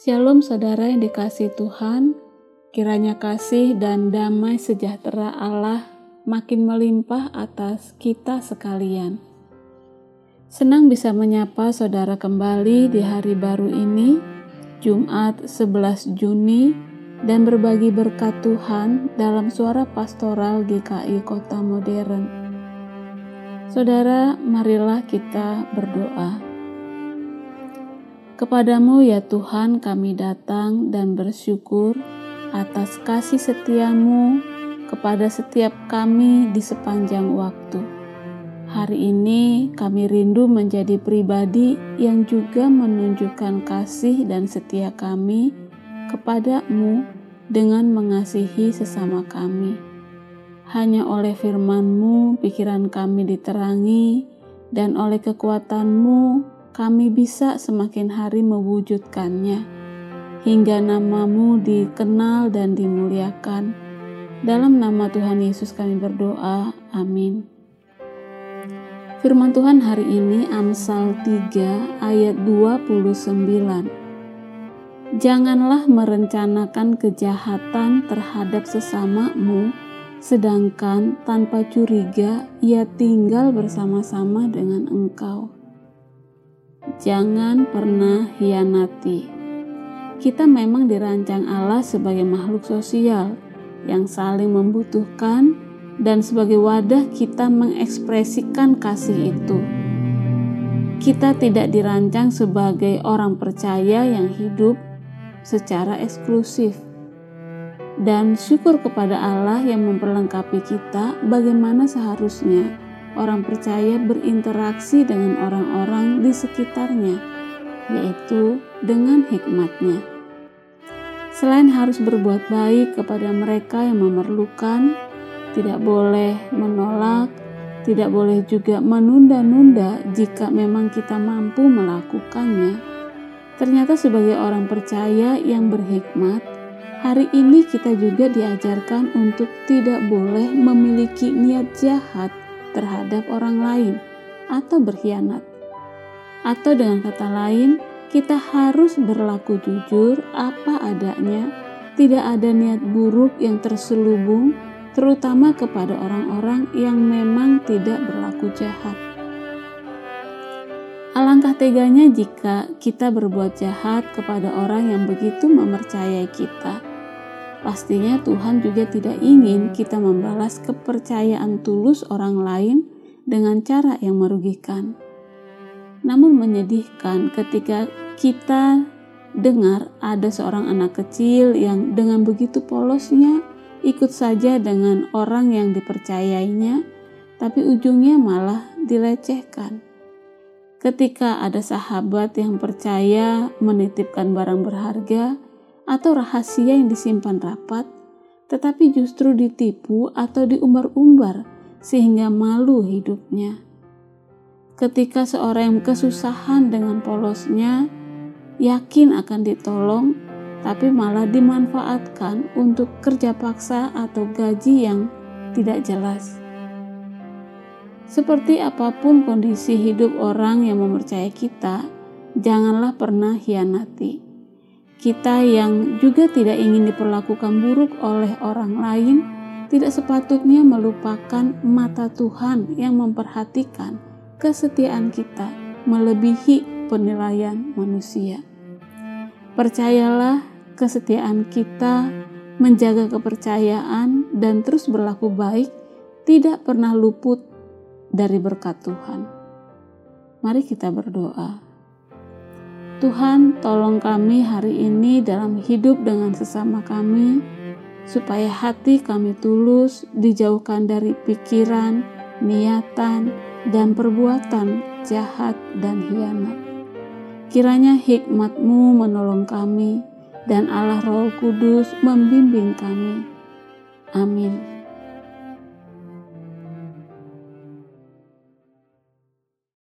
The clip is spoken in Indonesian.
Shalom saudara yang dikasih Tuhan, kiranya kasih dan damai sejahtera Allah makin melimpah atas kita sekalian. Senang bisa menyapa saudara kembali di hari baru ini, Jumat 11 Juni, dan berbagi berkat Tuhan dalam suara pastoral GKI Kota Modern. Saudara, marilah kita berdoa. Kepadamu ya Tuhan kami datang dan bersyukur atas kasih setiamu kepada setiap kami di sepanjang waktu. Hari ini kami rindu menjadi pribadi yang juga menunjukkan kasih dan setia kami kepadamu dengan mengasihi sesama kami. Hanya oleh firman-Mu pikiran kami diterangi dan oleh kekuatan-Mu kami bisa semakin hari mewujudkannya, hingga namamu dikenal dan dimuliakan. Dalam nama Tuhan Yesus kami berdoa, amin. Firman Tuhan hari ini Amsal 3 ayat 29. Janganlah merencanakan kejahatan terhadap sesamamu, sedangkan tanpa curiga ia tinggal bersama-sama dengan engkau. Jangan pernah hianati. Kita memang dirancang Allah sebagai makhluk sosial yang saling membutuhkan dan sebagai wadah kita mengekspresikan kasih itu. Kita tidak dirancang sebagai orang percaya yang hidup secara eksklusif. Dan syukur kepada Allah yang memperlengkapi kita bagaimana seharusnya orang percaya berinteraksi dengan orang-orang di sekitarnya, yaitu dengan hikmatnya. Selain harus berbuat baik kepada mereka yang memerlukan, tidak boleh menolak, tidak boleh juga menunda-nunda jika memang kita mampu melakukannya. Ternyata, sebagai orang percaya yang berhikmat, hari ini kita juga diajarkan untuk tidak boleh memiliki niat jahat terhadap orang lain atau berkhianat. Atau dengan kata lain, kita harus berlaku jujur apa adanya, tidak ada niat buruk yang terselubung, terutama kepada orang-orang yang memang tidak berlaku jahat. Alangkah teganya jika kita berbuat jahat kepada orang yang begitu mempercayai kita Pastinya Tuhan juga tidak ingin kita membalas kepercayaan tulus orang lain dengan cara yang merugikan. Namun menyedihkan ketika kita dengar ada seorang anak kecil yang dengan begitu polosnya ikut saja dengan orang yang dipercayainya, tapi ujungnya malah dilecehkan. Ketika ada sahabat yang percaya menitipkan barang berharga, atau rahasia yang disimpan rapat, tetapi justru ditipu atau diumbar-umbar sehingga malu hidupnya. Ketika seorang yang kesusahan dengan polosnya, yakin akan ditolong, tapi malah dimanfaatkan untuk kerja paksa atau gaji yang tidak jelas. Seperti apa pun kondisi hidup orang yang mempercayai kita, janganlah pernah hianati kita yang juga tidak ingin diperlakukan buruk oleh orang lain, tidak sepatutnya melupakan mata Tuhan yang memperhatikan kesetiaan kita melebihi penilaian manusia. Percayalah kesetiaan kita menjaga kepercayaan dan terus berlaku baik tidak pernah luput dari berkat Tuhan. Mari kita berdoa. Tuhan, tolong kami hari ini dalam hidup dengan sesama kami, supaya hati kami tulus, dijauhkan dari pikiran, niatan, dan perbuatan jahat dan hianat. Kiranya hikmat-Mu menolong kami, dan Allah Roh Kudus membimbing kami. Amin.